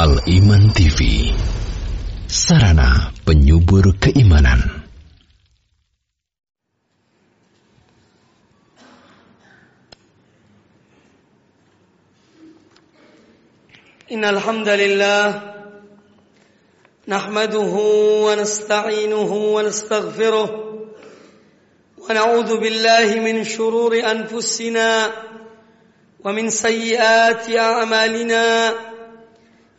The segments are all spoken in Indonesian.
Al Iman TV Sarana penyubur keimanan. Innal hamdalillah nahmaduhu wa nasta'inuhu wa nastaghfiruh wa na'udzu billahi min shururi anfusina wa min sayyiati a'malina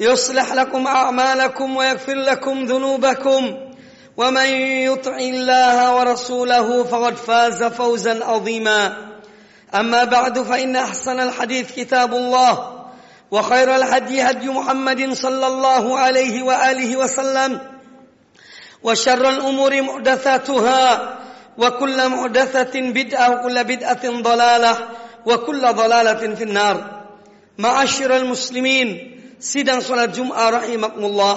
يصلح لكم أعمالكم ويغفر لكم ذنوبكم. ومن يطع الله ورسوله فقد فاز فوزا عظيما. أما بعد فإن أحسن الحديث كتاب الله وخير الهدي هدي محمد صلى الله عليه وآله وسلم وشر الأمور محدثاتها وكل محدثة بدعة وكل بدعة ضلالة وكل ضلالة في النار. معاشر المسلمين sidang sholat Jum'ah rahimakumullah.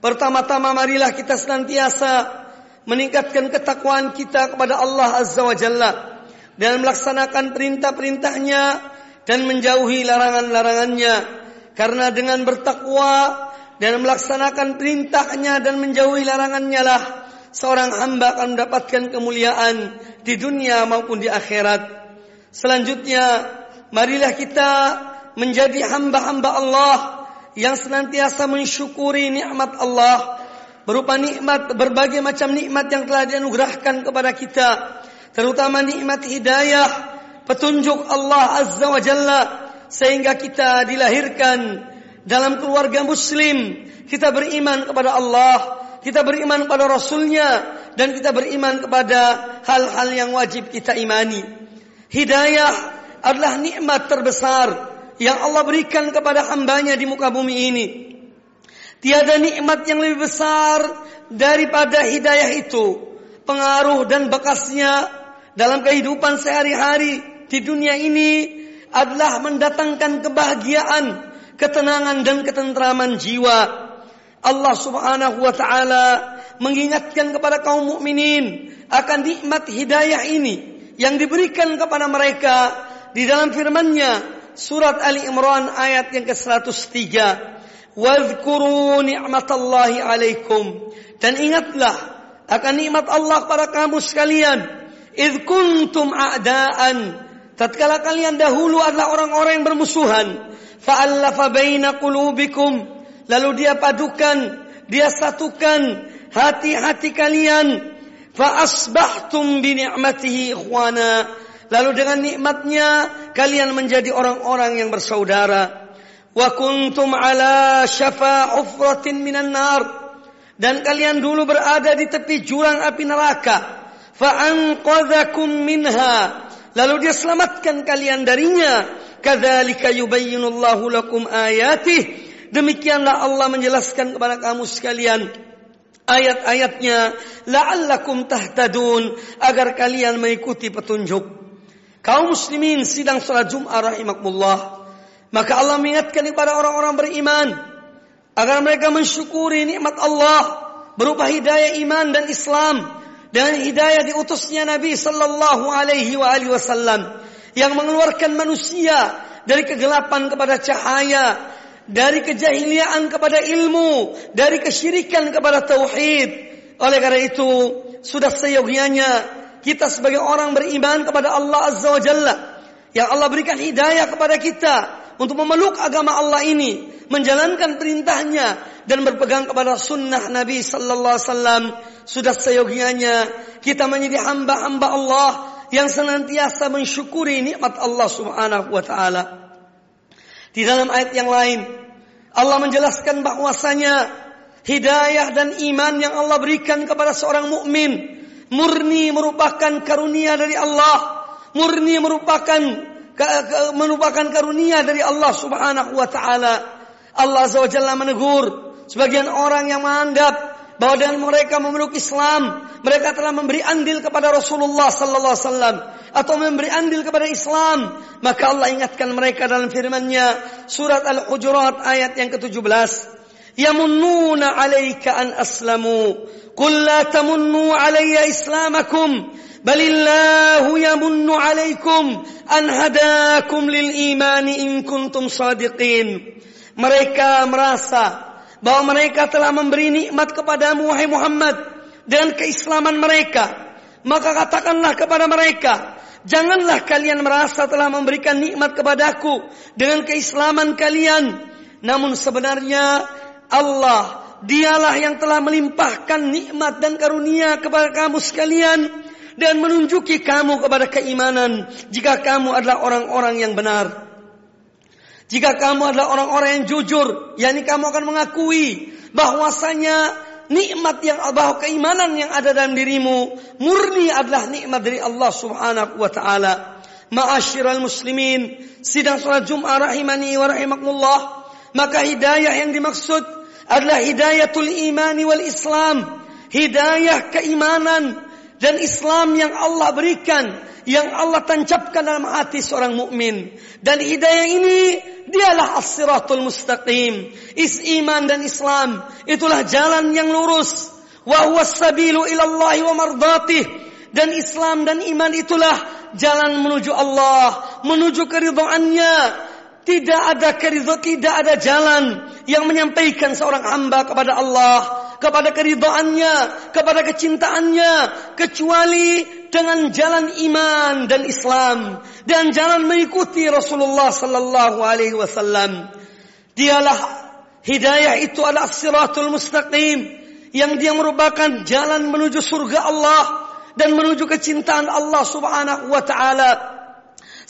Pertama-tama marilah kita senantiasa meningkatkan ketakwaan kita kepada Allah Azza wa Jalla dan melaksanakan perintah-perintahnya dan menjauhi larangan-larangannya. Karena dengan bertakwa dan melaksanakan perintahnya dan menjauhi larangannya lah seorang hamba akan mendapatkan kemuliaan di dunia maupun di akhirat. Selanjutnya, marilah kita menjadi hamba-hamba Allah yang senantiasa mensyukuri nikmat Allah berupa nikmat berbagai macam nikmat yang telah dianugerahkan kepada kita terutama nikmat hidayah petunjuk Allah Azza wa Jalla sehingga kita dilahirkan dalam keluarga muslim. Kita beriman kepada Allah kita beriman kepada Rasulnya dan kita beriman kepada hal-hal yang wajib kita imani. Hidayah adalah nikmat terbesar yang Allah berikan kepada hambanya di muka bumi ini. Tiada nikmat yang lebih besar daripada hidayah itu. Pengaruh dan bekasnya dalam kehidupan sehari-hari di dunia ini adalah mendatangkan kebahagiaan, ketenangan dan ketentraman jiwa. Allah Subhanahu wa taala mengingatkan kepada kaum mukminin akan nikmat hidayah ini yang diberikan kepada mereka di dalam firman-Nya surat Ali Imran ayat yang ke-103. Wadhkuru ni'matallahi alaikum. Dan ingatlah akan nikmat Allah pada kamu sekalian. Idh kuntum a'daan. Tatkala kalian dahulu adalah orang-orang yang bermusuhan. Fa'allafa baina qulubikum. Lalu dia padukan, dia satukan hati-hati kalian. Fa'asbahtum bi ni'matihi ikhwana Lalu dengan nikmatnya kalian menjadi orang-orang yang bersaudara. Wa kuntum ala syafa ufratin minan nar. Dan kalian dulu berada di tepi jurang api neraka. Fa'anqadhakum minha. Lalu dia selamatkan kalian darinya. Kadzalika yubayyinullahu lakum ayatih. Demikianlah Allah menjelaskan kepada kamu sekalian ayat-ayatnya la'allakum tahtadun agar kalian mengikuti petunjuk. Kaum muslimin sidang salat Jum'ah rahimakumullah. Maka Allah mengingatkan kepada orang-orang beriman agar mereka mensyukuri nikmat Allah berupa hidayah iman dan Islam dan hidayah diutusnya Nabi sallallahu alaihi wa alihi wasallam yang mengeluarkan manusia dari kegelapan kepada cahaya, dari kejahiliaan kepada ilmu, dari kesyirikan kepada tauhid. Oleh karena itu, sudah seyogianya kita sebagai orang beriman kepada Allah Azza wa Jalla yang Allah berikan hidayah kepada kita untuk memeluk agama Allah ini, menjalankan perintahnya dan berpegang kepada sunnah Nabi sallallahu alaihi wasallam sudah seyogianya kita menjadi hamba-hamba Allah yang senantiasa mensyukuri nikmat Allah Subhanahu wa taala. Di dalam ayat yang lain Allah menjelaskan bahwasanya hidayah dan iman yang Allah berikan kepada seorang mukmin murni merupakan karunia dari Allah, murni merupakan merupakan karunia dari Allah Subhanahu wa taala. Allah Azza wa Jalla menegur sebagian orang yang menganggap bahwa dengan mereka memeluk Islam, mereka telah memberi andil kepada Rasulullah sallallahu alaihi wasallam atau memberi andil kepada Islam, maka Allah ingatkan mereka dalam firman-Nya surat Al-Hujurat ayat yang ke-17, "Yamunnuna 'alaika an aslamu, qul la tamunnu 'alayya islamakum, balillahu yamunnu 'alaikum an hadakum lil imani in kuntum sadiqin." Mereka merasa bahwa mereka telah memberi nikmat kepadamu wahai Muhammad dengan keislaman mereka. Maka katakanlah kepada mereka janganlah kalian merasa telah memberikan nikmat kepadaku dengan keislaman kalian. Namun sebenarnya Allah dialah yang telah melimpahkan nikmat dan karunia kepada kamu sekalian dan menunjuki kamu kepada keimanan jika kamu adalah orang-orang yang benar. Jika kamu adalah orang-orang yang jujur, yakni kamu akan mengakui bahwasanya nikmat yang bahwa keimanan yang ada dalam dirimu murni adalah nikmat dari Allah Subhanahu wa taala. Ma'asyiral muslimin, sidang salat Jumat rahimani wa rahimakumullah, maka hidayah yang dimaksud adalah hidayatul imani wal Islam, hidayah keimanan dan Islam yang Allah berikan, yang Allah tancapkan dalam hati seorang mukmin. Dan hidayah ini Dialah as-siratul mustaqim. Is iman dan Islam. Itulah jalan yang lurus. Wa huwa sabilu ilallahi wa mardatih. Dan Islam dan iman itulah jalan menuju Allah. Menuju keridhaannya. Tidak ada keridhaan, tidak ada jalan yang menyampaikan seorang hamba kepada Allah kepada keridhaannya, kepada kecintaannya, kecuali dengan jalan iman dan Islam dan jalan mengikuti Rasulullah sallallahu alaihi wasallam. Dialah hidayah itu adalah siratul mustaqim yang dia merupakan jalan menuju surga Allah dan menuju kecintaan Allah Subhanahu wa taala.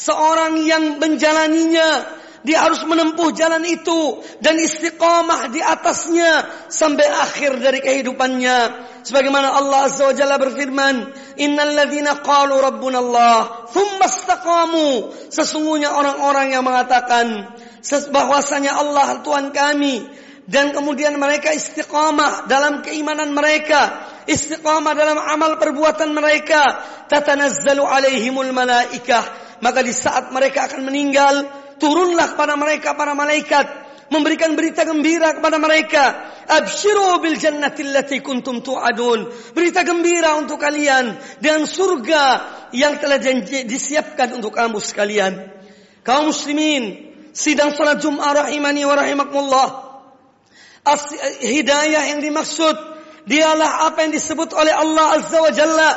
Seorang yang menjalaninya dia harus menempuh jalan itu dan istiqamah di atasnya sampai akhir dari kehidupannya. Sebagaimana Allah Azza wa Jalla berfirman, "Innal ladzina qalu rabbuna Allah, tsumma istaqamu." Sesungguhnya orang-orang yang mengatakan bahwasanya Allah Tuhan kami dan kemudian mereka istiqamah dalam keimanan mereka, istiqamah dalam amal perbuatan mereka, tatanazzalu alaihimul malaikah. Maka di saat mereka akan meninggal, turunlah kepada mereka para malaikat. Memberikan berita gembira kepada mereka. Absyiru bil jannati allati kuntum tu'adun. Berita gembira untuk kalian. Dengan surga yang telah disiapkan untuk kamu sekalian. Kaum muslimin sidang salat Jumat rahimani wa rahimakumullah. Hidayah yang dimaksud dialah apa yang disebut oleh Allah azza wa jalla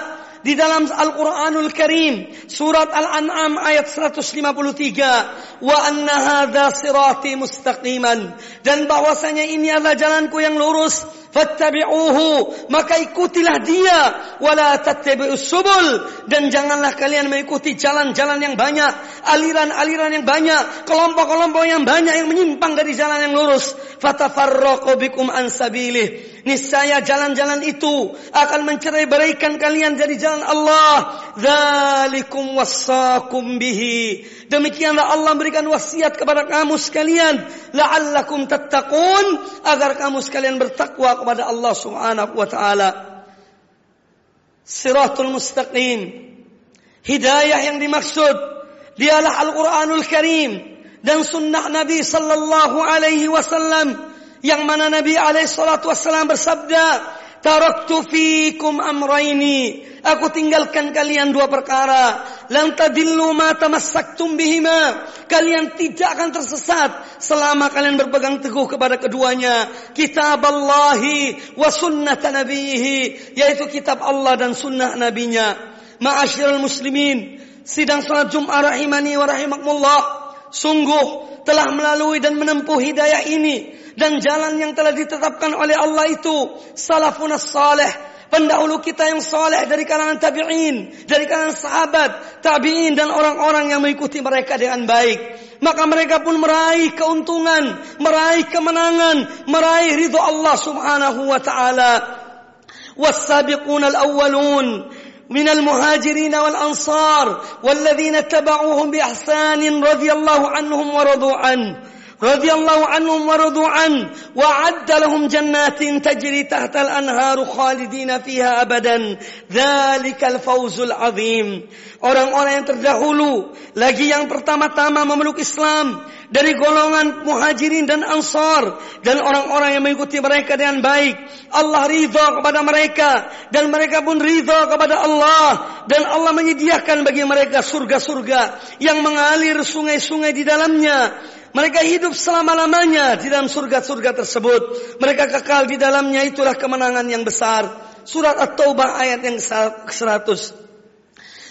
di dalam Al-Qur'anul Karim surat Al-An'am ayat 153 wa anna hadza sirati mustaqiman. Dan bahwasanya ini adalah jalanku yang lurus fattabi'uhu. Maka ikutilah dia. Wala tattabi'us subul. Dan janganlah kalian mengikuti jalan-jalan yang banyak. Aliran-aliran yang banyak. Kelompok-kelompok yang banyak yang menyimpang dari jalan yang lurus. Fatafarraqu bikum an sabilih. Niscaya jalan-jalan itu akan mencerai beraikan kalian dari jalan Allah. Zalikum bihi. Demikianlah Allah berikan wasiat kepada kamu sekalian, la'allakum tattaqun agar kamu sekalian bertakwa kepada Allah Subhanahu wa taala. Siratul mustaqim. Hidayah yang dimaksud dialah Al-Qur'anul Karim dan sunnah Nabi sallallahu alaihi wasallam yang mana Nabi alaihi salatu wasallam bersabda, "Taraktu fikum amraini." Aku tinggalkan kalian dua perkara. Lan tadillu ma tamassaktum bihima. Kalian tidak akan tersesat selama kalian berpegang teguh kepada keduanya. Kitab Allahi wa sunnat nabihi. Yaitu kitab Allah dan sunnah nabinya. Ma'asyiral muslimin. Sidang salat Jum'ah rahimani wa rahimakumullah. Sungguh telah melalui dan menempuh hidayah ini dan jalan yang telah ditetapkan oleh Allah itu salafun salih pendahulu kita yang soleh dari kalangan tabi'in, dari kalangan sahabat, tabi'in dan orang-orang yang mengikuti mereka dengan baik. Maka mereka pun meraih keuntungan, meraih kemenangan, meraih ridho Allah subhanahu wa ta'ala. والسابقون الأولون من المهاجرين والأنصار والذين اتبعوهم بإحسان رضي الله عنهم ورضوا عنه رضي الله عنهم ورضوا عنه وعد لهم جنات تجري تحت الأنهار خالدين فيها أبدا. ذلك الفوز العظيم. Orang-orang yang terdahulu lagi yang pertama-tama memeluk Islam. Dari golongan muhajirin dan ansar. Dan orang-orang yang mengikuti mereka dengan baik. Allah ridha kepada mereka. Dan mereka pun ridha kepada Allah. Dan Allah menyediakan bagi mereka surga-surga yang mengalir sungai-sungai di dalamnya. Mereka hidup selama-lamanya di dalam surga-surga tersebut. Mereka kekal di dalamnya. Itulah kemenangan yang besar. Surat At-Taubah ayat yang ke-100.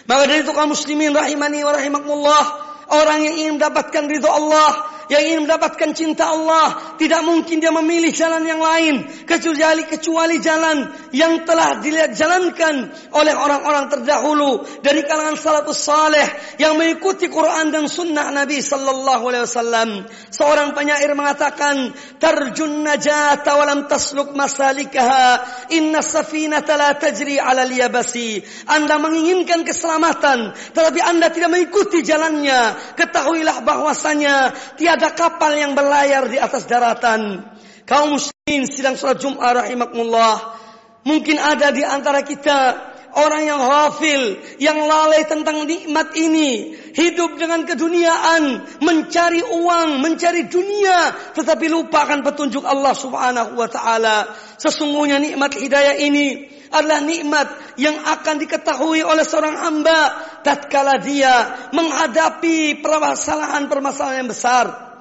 Maka dari itu kaum muslimin rahimani wa rahimakumullah, orang yang ingin mendapatkan ridho Allah, yang ingin mendapatkan cinta Allah. Tidak mungkin dia memilih jalan yang lain kecuali kecuali jalan yang telah dilihat jalankan oleh orang-orang terdahulu dari kalangan salafus saleh yang mengikuti Quran dan sunnah Nabi sallallahu alaihi wasallam. Seorang penyair mengatakan tarjun najata walam tasluk masalikaha. Inna safinata la tajri ala liyabasi. Anda menginginkan keselamatan tetapi anda tidak mengikuti jalannya. Ketahuilah bahwasanya tiada ada kapal yang berlayar di atas daratan. Kaum muslimin sidang salat Jumat rahimakumullah. Mungkin ada di antara kita orang yang hafil, yang lalai tentang nikmat ini, hidup dengan keduniaan, mencari uang, mencari dunia, tetapi lupa akan petunjuk Allah Subhanahu wa taala. Sesungguhnya nikmat hidayah ini adalah nikmat yang akan diketahui oleh seorang hamba tatkala dia menghadapi permasalahan-permasalahan yang besar.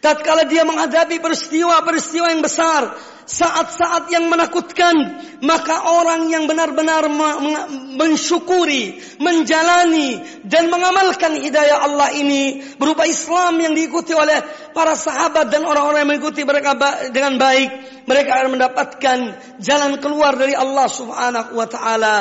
Tatkala dia menghadapi peristiwa-peristiwa yang besar, saat-saat yang menakutkan, maka orang yang benar-benar mensyukuri, menjalani dan mengamalkan hidayah Allah ini berupa Islam yang diikuti oleh para sahabat dan orang-orang yang mengikuti mereka dengan baik, mereka akan mendapatkan jalan keluar dari Allah Subhanahu wa taala.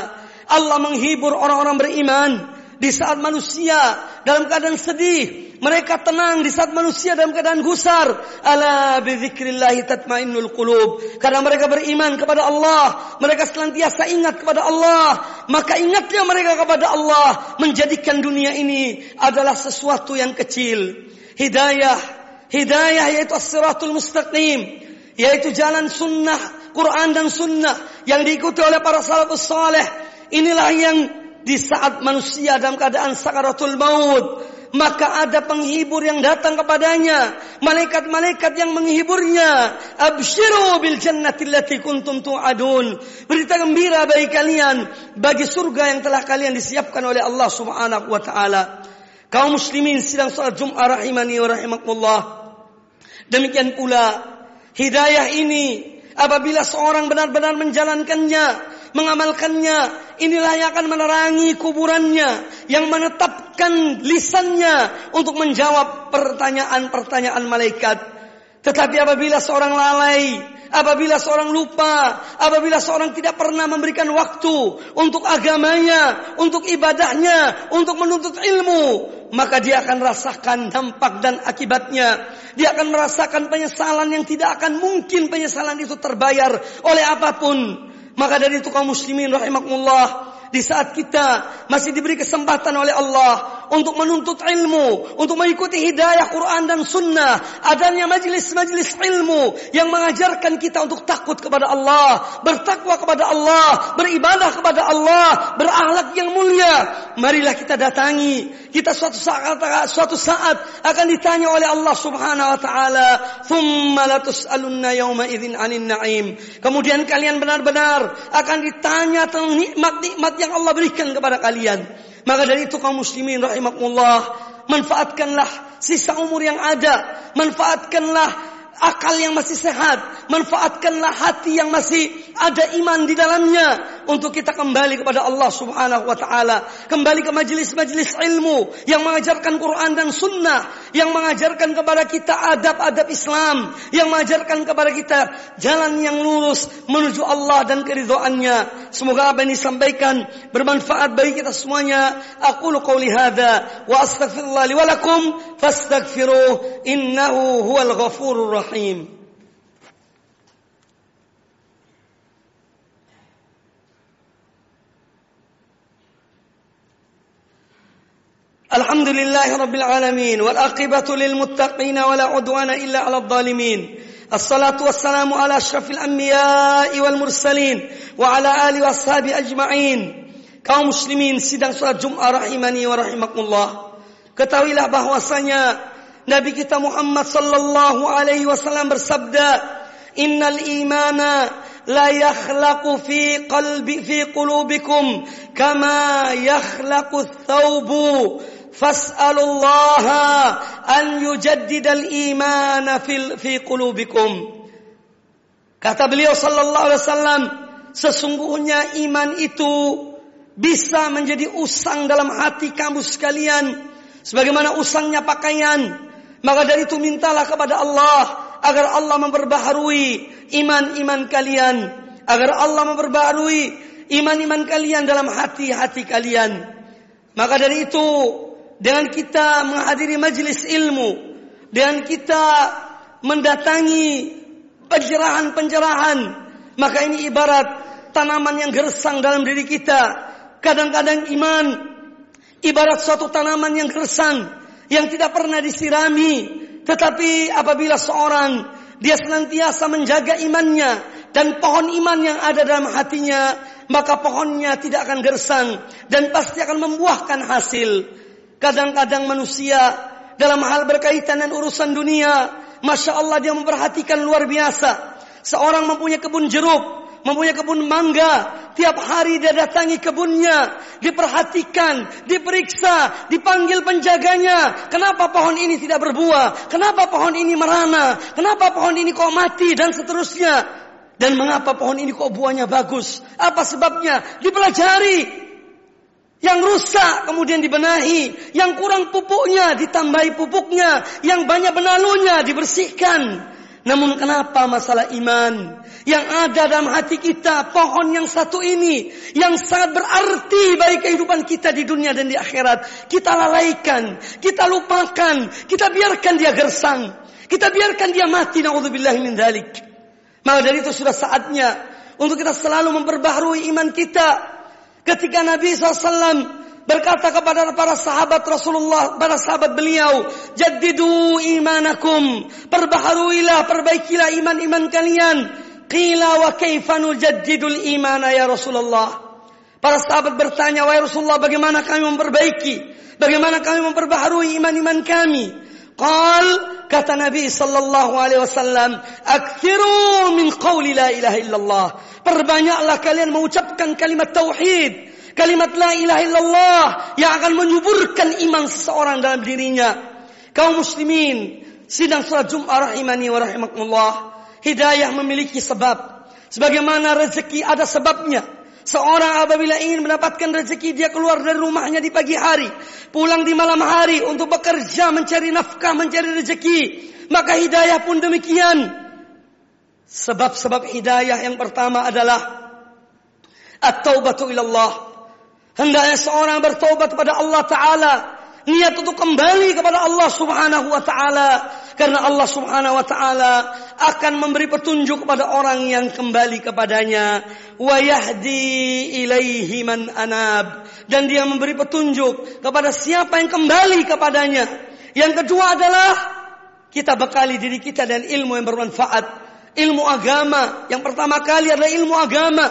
Allah menghibur orang-orang beriman di saat manusia dalam keadaan sedih, mereka tenang di saat manusia dalam keadaan gusar. Ala bidzikrillahi tatmainnul qulub. Karena mereka beriman kepada Allah, mereka senantiasa ingat kepada Allah, maka ingatnya mereka kepada Allah menjadikan dunia ini adalah sesuatu yang kecil. Hidayah, hidayah yaitu as-siratul mustaqim, yaitu jalan sunnah, Quran dan sunnah yang diikuti oleh para salafus saleh. Inilah yang di saat manusia dalam keadaan sakaratul maut maka ada penghibur yang datang kepadanya. Malaikat-malaikat yang menghiburnya. Absyiru bil jannati allati kuntum tu'adun. Berita gembira bagi kalian bagi surga yang telah kalian disiapkan oleh Allah Subhanahu wa taala. Kaum muslimin sidang salat Jumat rahimani wa rahimakumullah. Demikian pula hidayah ini apabila seorang benar-benar menjalankannya mengamalkannya. Inilah yang akan menerangi kuburannya, yang menetapkan lisannya untuk menjawab pertanyaan-pertanyaan malaikat. Tetapi apabila seorang lalai, apabila seorang lupa, apabila seorang tidak pernah memberikan waktu untuk agamanya, untuk ibadahnya, untuk menuntut ilmu, maka dia akan rasakan dampak dan akibatnya. Dia akan merasakan penyesalan yang tidak akan mungkin penyesalan itu terbayar oleh apa pun. Maka dari itu kaum muslimin rahimakumullah di saat kita masih diberi kesempatan oleh Allah untuk menuntut ilmu, untuk mengikuti hidayah Quran dan Sunnah, adanya majlis-majlis ilmu yang mengajarkan kita untuk takut kepada Allah, bertakwa kepada Allah, beribadah kepada Allah, berakhlak yang mulia. Marilah kita datangi. Kita suatu saat suatu saat akan ditanya oleh Allah Subhanahu wa taala, "Tsumma latus'alunna yawma idzin 'anin na'im." Kemudian kalian benar-benar akan ditanya tentang nikmat-nikmat yang Allah berikan kepada kalian. Maka dari itu kaum muslimin rahimakumullah, manfaatkanlah sisa umur yang ada, manfaatkanlah akal yang masih sehat, manfaatkanlah hati yang masih ada iman di dalamnya untuk kita kembali kepada Allah Subhanahu wa taala, kembali ke majelis-majelis ilmu yang mengajarkan Quran dan sunnah, yang mengajarkan kepada kita adab-adab Islam, yang mengajarkan kepada kita jalan yang lurus menuju Allah dan keridhaannya. Semoga apa yang disampaikan bermanfaat bagi kita semuanya. Aku qauli hadza wa astaghfirullah li wa lakum fastaghfiruh innahu huwal ghafurur rahim. الحمد لله رب العالمين والعاقبة للمتقين ولا عدوان إلا على الظالمين. الصلاة والسلام على أشرف الأنبياء والمرسلين وعلى آله وأصحابه أجمعين. kaum muslimin sidang salat Jumat rahimani wa rahimakumullah. Ketahuilah bahwasanya Nabi kita Muhammad sallallahu alaihi wasallam bersabda innal imana la yakhlaqu fi qalbi fi qulubikum kama yakhlaqu thawbu fas'alullaha an yujaddidal imana fil fi qulubikum. Kata beliau sallallahu alaihi wasallam, sesungguhnya iman itu bisa menjadi usang dalam hati kamu sekalian sebagaimana usangnya pakaian. Maka dari itu mintalah kepada Allah agar Allah memperbaharui iman-iman kalian, agar Allah memperbaharui iman-iman kalian dalam hati-hati kalian. Maka dari itu dengan kita menghadiri majelis ilmu, dengan kita mendatangi pencerahan-pencerahan, maka ini ibarat tanaman yang gersang dalam diri kita. Kadang-kadang iman ibarat suatu tanaman yang gersang yang tidak pernah disirami, tetapi apabila seorang dia senantiasa menjaga imannya dan pohon iman yang ada dalam hatinya, maka pohonnya tidak akan gersang dan pasti akan membuahkan hasil. Kadang-kadang manusia dalam hal berkaitan dengan urusan dunia, masya Allah dia memperhatikan luar biasa. Seorang mempunyai kebun jeruk, mempunyai kebun mangga, tiap hari dia datangi kebunnya, diperhatikan, diperiksa, dipanggil penjaganya. Kenapa pohon ini tidak berbuah? Kenapa pohon ini merana? Kenapa pohon ini kok mati dan seterusnya? Dan mengapa pohon ini kok buahnya bagus? Apa sebabnya? Dipelajari, yang rusak kemudian dibenahi, yang kurang pupuknya ditambahi pupuknya, yang banyak benalunya dibersihkan. Namun kenapa masalah iman yang ada dalam hati kita, pohon yang satu ini yang sangat berarti bagi kehidupan kita di dunia dan di akhirat, kita lalaikan, kita lupakan, kita biarkan dia gersang, kita biarkan dia mati naudzubillah min dzalik. Maka dari itu sudah saatnya untuk kita selalu memperbaharui iman kita Ketika Nabi SAW berkata kepada para sahabat Rasulullah, para sahabat beliau, jadidu imanakum, perbaharuilah, perbaikilah iman-iman kalian. Qila wa kaifa nujaddidul imana ya Rasulullah. Para sahabat bertanya, wahai Rasulullah, bagaimana kami memperbaiki? Bagaimana kami memperbaharui iman-iman kami? Qal kata Nabi sallallahu alaihi wasallam, "Aktsiru min qawli la ilaha illallah." Perbanyaklah kalian mengucapkan kalimat tauhid, kalimat la ilaha illallah yang akan menyuburkan iman seseorang dalam dirinya. Kaum muslimin, sidang salat Jumat rahimani wa rahimakumullah. Hidayah memiliki sebab. Sebagaimana rezeki ada sebabnya. Seorang apabila ingin mendapatkan rezeki dia keluar dari rumahnya di pagi hari, pulang di malam hari untuk bekerja mencari nafkah, mencari rezeki. Maka hidayah pun demikian. Sebab-sebab hidayah yang pertama adalah at-taubatu ilallah. Hendaknya seorang bertobat kepada Allah Ta'ala. Niat untuk kembali kepada Allah Subhanahu wa taala. Karena Allah Subhanahu wa taala akan memberi petunjuk kepada orang yang kembali kepadanya. Wa yahdi ilaihi anab. Dan dia memberi petunjuk kepada siapa yang kembali kepadanya. Yang kedua adalah kita bekali diri kita dan ilmu yang bermanfaat. Ilmu agama. Yang pertama kali adalah ilmu agama.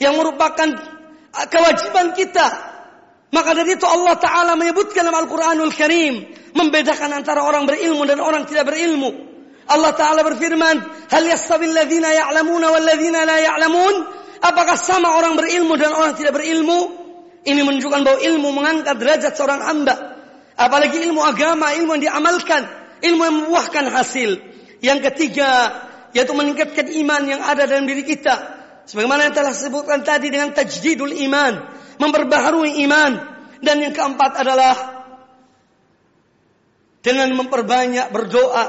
Yang merupakan kewajiban kita maka dari itu Allah Ta'ala menyebutkan dalam Al-Quranul Karim. Membedakan antara orang berilmu dan orang tidak berilmu. Allah Ta'ala berfirman. Hal yastabil ladhina ya'lamuna wal ladhina la ya'lamun. Apakah sama orang berilmu dan orang tidak berilmu? Ini menunjukkan bahwa ilmu mengangkat derajat seorang hamba. Apalagi ilmu agama, ilmu yang diamalkan. Ilmu yang membuahkan hasil. Yang ketiga, yaitu meningkatkan iman yang ada dalam diri kita. Sebagaimana yang telah disebutkan tadi dengan tajdidul iman, memperbaharui iman. Dan yang keempat adalah dengan memperbanyak berdoa.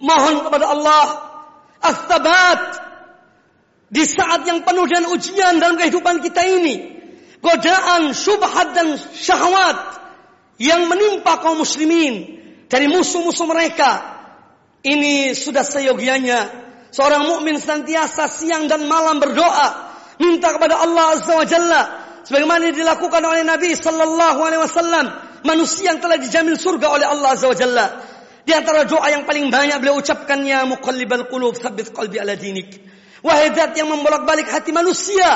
Mohon kepada Allah as-sabat di saat yang penuh dengan ujian dalam kehidupan kita ini. Godaan, syubhat dan syahwat yang menimpa kaum muslimin dari musuh-musuh mereka ini sudah seyogianya seorang mukmin senantiasa siang dan malam berdoa minta kepada Allah Azza wa Jalla. Sebagaimana dilakukan oleh Nabi sallallahu alaihi wasallam manusia yang telah dijamin surga oleh Allah Azza wa Jalla. Di antara doa yang paling banyak beliau ucapkan ya muqallibal qulub tsabbit qalbi ala dinik. Wahai zat yang membolak-balik hati manusia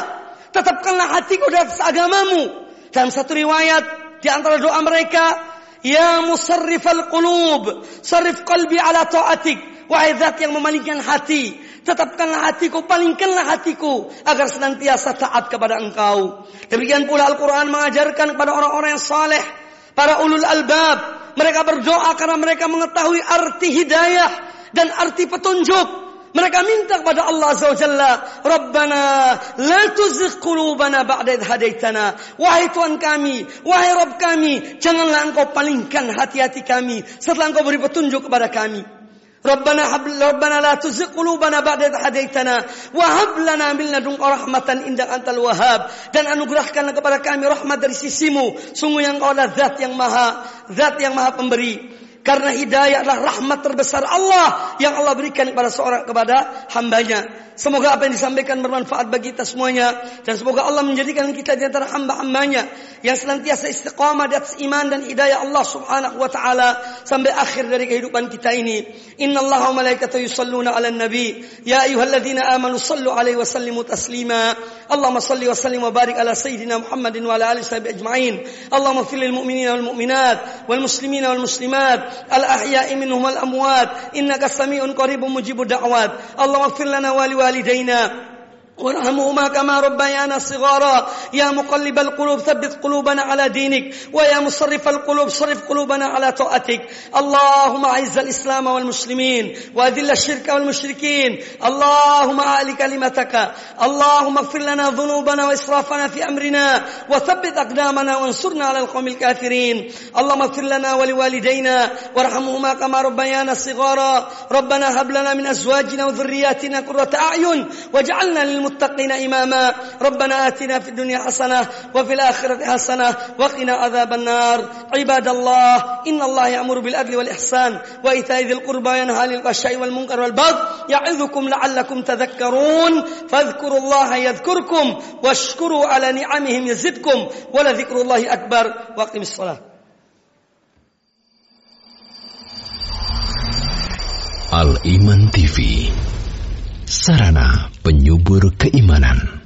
tetapkanlah hatiku di atas agamamu dalam satu riwayat di antara doa mereka Ya musarrifal qulub, sarif qalbi ala ta'atik. Wahai zat yang memalingkan hati, tetapkanlah hatiku, palingkanlah hatiku agar senantiasa taat kepada engkau. Demikian pula Al-Quran mengajarkan kepada orang-orang yang saleh, para ulul albab. Mereka berdoa karena mereka mengetahui arti hidayah dan arti petunjuk. Mereka minta kepada Allah Azza wa Jalla, Rabbana la tuzigh qulubana ba'da hadaitana. Wahai Tuhan kami, wahai Rabb kami, janganlah Engkau palingkan hati-hati kami setelah Engkau beri petunjuk kepada kami. Rabbana hab Rabbana la tuzigh qulubana ba'da idh hadaitana wa hab lana min ladunka rahmatan innaka antal wahhab. Dan anugerahkanlah kepada kami rahmat dari sisimu. Sungguh yang Engkau adalah zat yang maha zat yang maha pemberi karena hidayah adalah rahmat terbesar Allah yang Allah berikan kepada seorang kepada hambanya. Semoga apa yang disampaikan bermanfaat bagi kita semuanya dan semoga Allah menjadikan kita di antara hamba-hambanya yang senantiasa istiqamah di atas iman dan hidayah Allah Subhanahu wa taala sampai akhir dari kehidupan kita ini. Inna Allah wa malaikatahu yusalluna 'alan nabi ya ayyuhalladzina amanu sallu 'alaihi wa sallimu taslima. Allahumma salli wa sallim wa barik ala sayyidina Muhammadin wa ala alihi ajma'in. Allahumma fil lil mu'minina wal mu'minat wal muslimina wal muslimat الأحياء منهم الأموات. إنك سميع قريب مجيب الدعوات. اللهم اغفر لنا ولوالدينا. وارحمهما كما ربيانا صغارا. يا مقلب القلوب ثبت قلوبنا على دينك. ويا مصرف القلوب صرف قلوبنا على طاعتك. اللهم أعز الإسلام والمسلمين وأذل الشرك والمشركين. اللهم أعل كلمتك. اللهم اغفر لنا ذنوبنا وإسرافنا في أمرنا. وثبت أقدامنا وانصرنا على القوم الكافرين. اللهم اغفر لنا ولوالدينا. وارحمهما كما ربيانا صغارا. ربنا هب لنا من أزواجنا وذرياتنا قرة أعين. واجعلنا للمتقين للمتقين إماما. ربنا آتنا في الدنيا حسنة وفي الآخرة حسنة وقنا عذاب النار. عباد الله إن الله يأمر بالعدل والإحسان وإيتاء ذي القربى ينهى عن الفحشاء والمنكر والبغي يعظكم لعلكم تذكرون. فاذكروا الله يذكركم واشكروا على نعمهم يزدكم ولذكر الله أكبر. وأقم الصلاة. Al Iman TV Sarana penyubur keimanan.